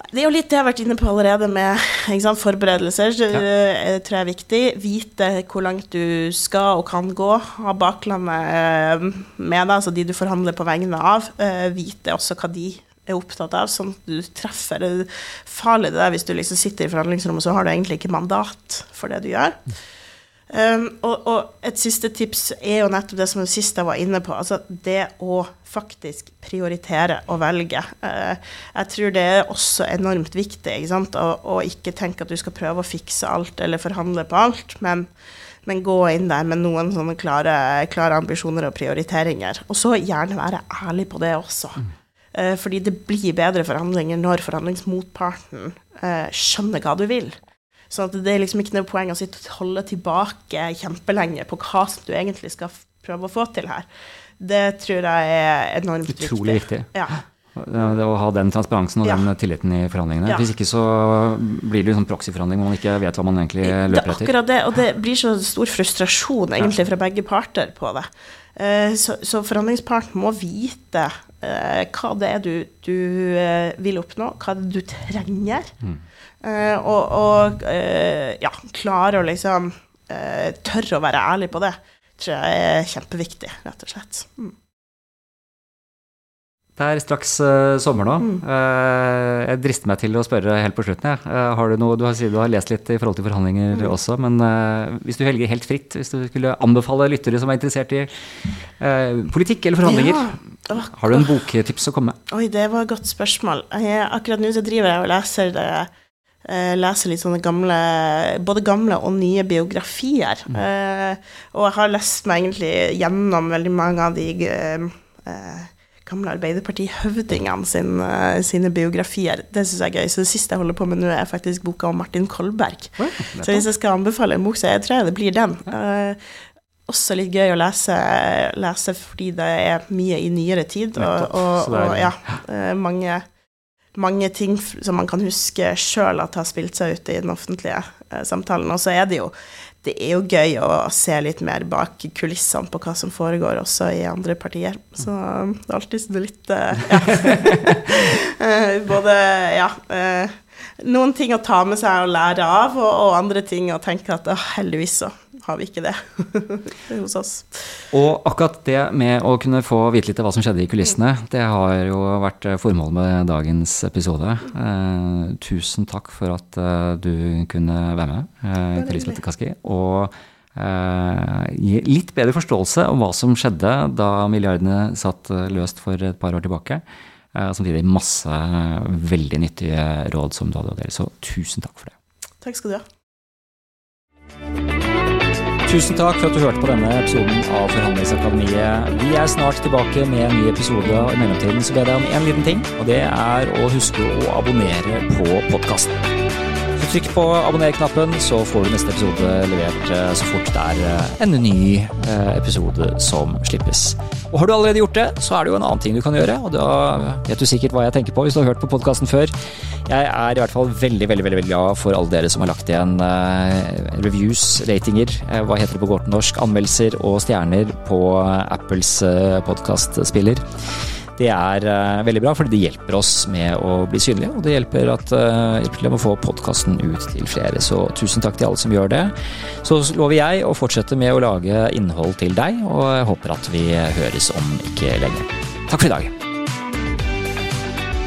Det er jo litt det jeg har vært inne på allerede med sant, forberedelser. Det ja. Eh, tror jeg er viktig. Vite hvor langt du skal og kan gå. Ha baklandet med deg, altså de du forhandler på vegne av. Vite også hva de er opptatt av, sånn at du treffer. Det er farlig det der hvis du liksom sitter i forhandlingsrommet, så har du egentlig ikke mandat for det du gjør. Um, og, og, et siste tips er jo nettopp det som det siste jeg var inne på, altså det å faktisk prioritere og velge. Uh, jeg tror det er også enormt viktig, ikke sant, å, ikke tenke at du skal prøve å fikse alt eller forhandle på alt, men, men gå inn der med noen sånne klare, klare ambisjoner og prioriteringer. Og så gjerne være ærlig på det også. Mm. Eh, fordi det blir bedre forhandlinger når forhandlingsmotparten eh, skjønner hva du vil. Så det er liksom ikke noe poeng å holde tilbake kjempelenge på hva som du egentlig skal prøve å få til her. Det tror jeg er enormt viktig. Utrolig viktig. Ja. Det å ha den transparensen og ja. den tilliten i forhandlingene. Ja. Hvis ikke så blir det liksom proxy-forhandling hvor man ikke vet hva man egentlig løper etter. Det er akkurat det, og det blir så stor frustrasjon egentlig fra begge parter på det. Eh, så, så forhandlingsparten må vite eh, hva det er du, du eh, vil oppnå, hva det er du trenger. Mm. Og, og ja, klare å liksom tørre å være ærlig på det, tror jeg er kjempeviktig, rett og slett. Mm. Det er straks uh, sommer nå. Mm. Uh, jeg drister meg til å spørre helt på slutten. Ja. Uh, har du noe, du har, du har lest litt i forhold til forhandlinger mm. også, men hvis du velger helt fritt, hvis du skulle anbefale lyttere som er interessert i politikk eller forhandlinger, ja. har du en boktips å komme med? Oi, det var et godt spørsmål. Jeg, akkurat nå så driver jeg og leser det leser litt sånne gamle Både gamle og nye biografier. Mm. og jeg har lest meg egentlig gjennom veldig mange av de gamle Arbeiderparti-høvdingene sin, uh, sine biografier. Det syns jeg er gøy. Så det siste jeg holder på med nå, er faktisk boka om Martin Kolberg. Ja, så hvis jeg skal anbefale en bok, så jeg tror jeg det blir den. Uh, også litt gøy å lese, lese, fordi det er mye i nyere tid, og, og, og ja, uh, mange, mange ting som man kan huske sjøl at har spilt seg ut i den offentlige samtalen. Og så er det jo det er jo gøy å se litt mer bak kulissene på hva som foregår også i andre partier. Så det er alltid litt eh, Ja. Eh, både Ja. Eh, noen ting å ta med seg og lære av, og, andre ting å tenke at heldigvis så har vi ikke det hos oss. Og akkurat det med å kunne få vite litt av hva som skjedde i kulissene, det har jo vært formålet med dagens episode. Eh, tusen takk for at eh, du kunne være med, eh, Elisabeth Kaski. Og eh, gi litt bedre forståelse om hva som skjedde da milliardene satt løst for et par år tilbake. Eh, samtidig masse veldig nyttige råd som du hadde å dele. Så tusen takk for det. Takk skal du ha. Tusen takk for at du hørte på denne episoden av Forhandlingsakademiet. Vi er snart tilbake med en ny episode. I mellomtiden så ber jeg om én liten ting, og det er å huske å abonnere på podkasten. Trykk på abonner-knappen, så får du neste episode levert eh, så fort det er eh, en ny eh, episode som slippes. Og Har du allerede gjort det, så er det jo en annen ting du kan gjøre. og Da vet du sikkert hva jeg tenker på hvis du har hørt på podkasten før. Jeg er i hvert fall veldig veldig, veldig glad for alle dere som har lagt igjen reviews, ratinger, hva heter det på godt norsk, anmeldelser og stjerner på Apples podkastspiller. Det er uh, veldig bra, fordi det hjelper oss med å bli synlige, og det hjelper, at, uh, hjelper til å få podkasten ut til flere. Så tusen takk til alle som gjør det. Så lover jeg å fortsette med å lage innhold til deg, og jeg håper at vi høres om ikke lenge. Takk for i dag.